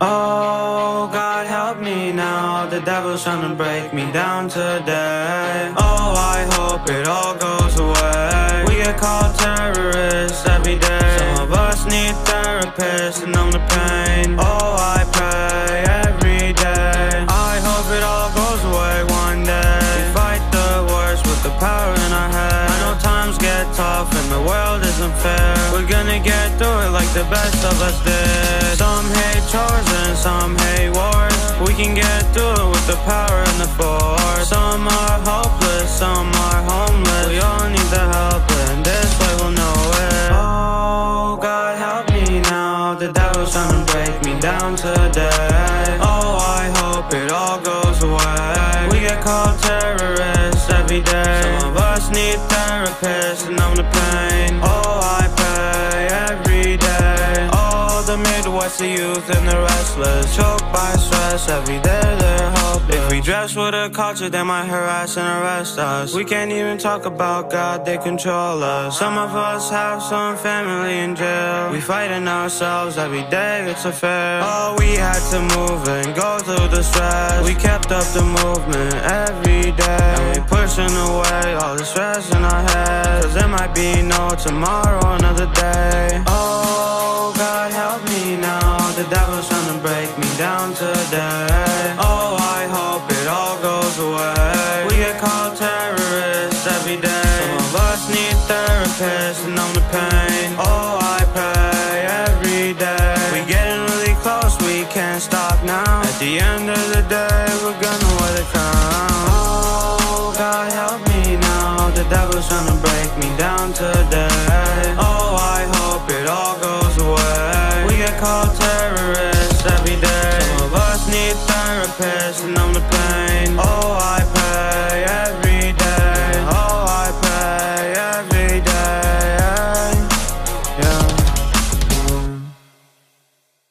Oh, the devil's trying to break me down today. Oh, I hope it all goes away. We get called terrorists every day. Some of us need therapists to numb the pain. Oh, I pray every day. I hope it all goes away one day. We fight the worst with the power in our head. I know times get tough and the world isn't fair. We're gonna get through it like the best of us did. Some power and the force. Some are hopeless, some are homeless. We all need the help, and this way we'll know it. Oh, God help me now. The devil's trying to break me down today. Oh, I hope it all goes away. We get called terrorists every day. Some of us need therapists to numb the pain. Oh, I pray every day. Oh, the Midwest, the youth and the restless. Choked by stress, every day we dress with a culture, they might harass and arrest us. We can't even talk about God, they control us. Some of us have some family in jail. We fighting ourselves every day, it's a fair. Oh, we had to move and go through the stress. We kept up the movement every day. And we pushing away all the stress in our heads. Cause there might be no tomorrow, another day. Oh, God help me now. The devil's trying to break me down today. Oh, get called terrorists every day. Some of us need therapists to numb the pain. Oh, I pray every day. We getting really close, we can't stop now. At the end of the day, we're gonna wear the crown. Oh, God help me now. The devil's trying to break me down today. Oh, I hope it all goes away. We get called terrorists every day. Some of us need therapists to numb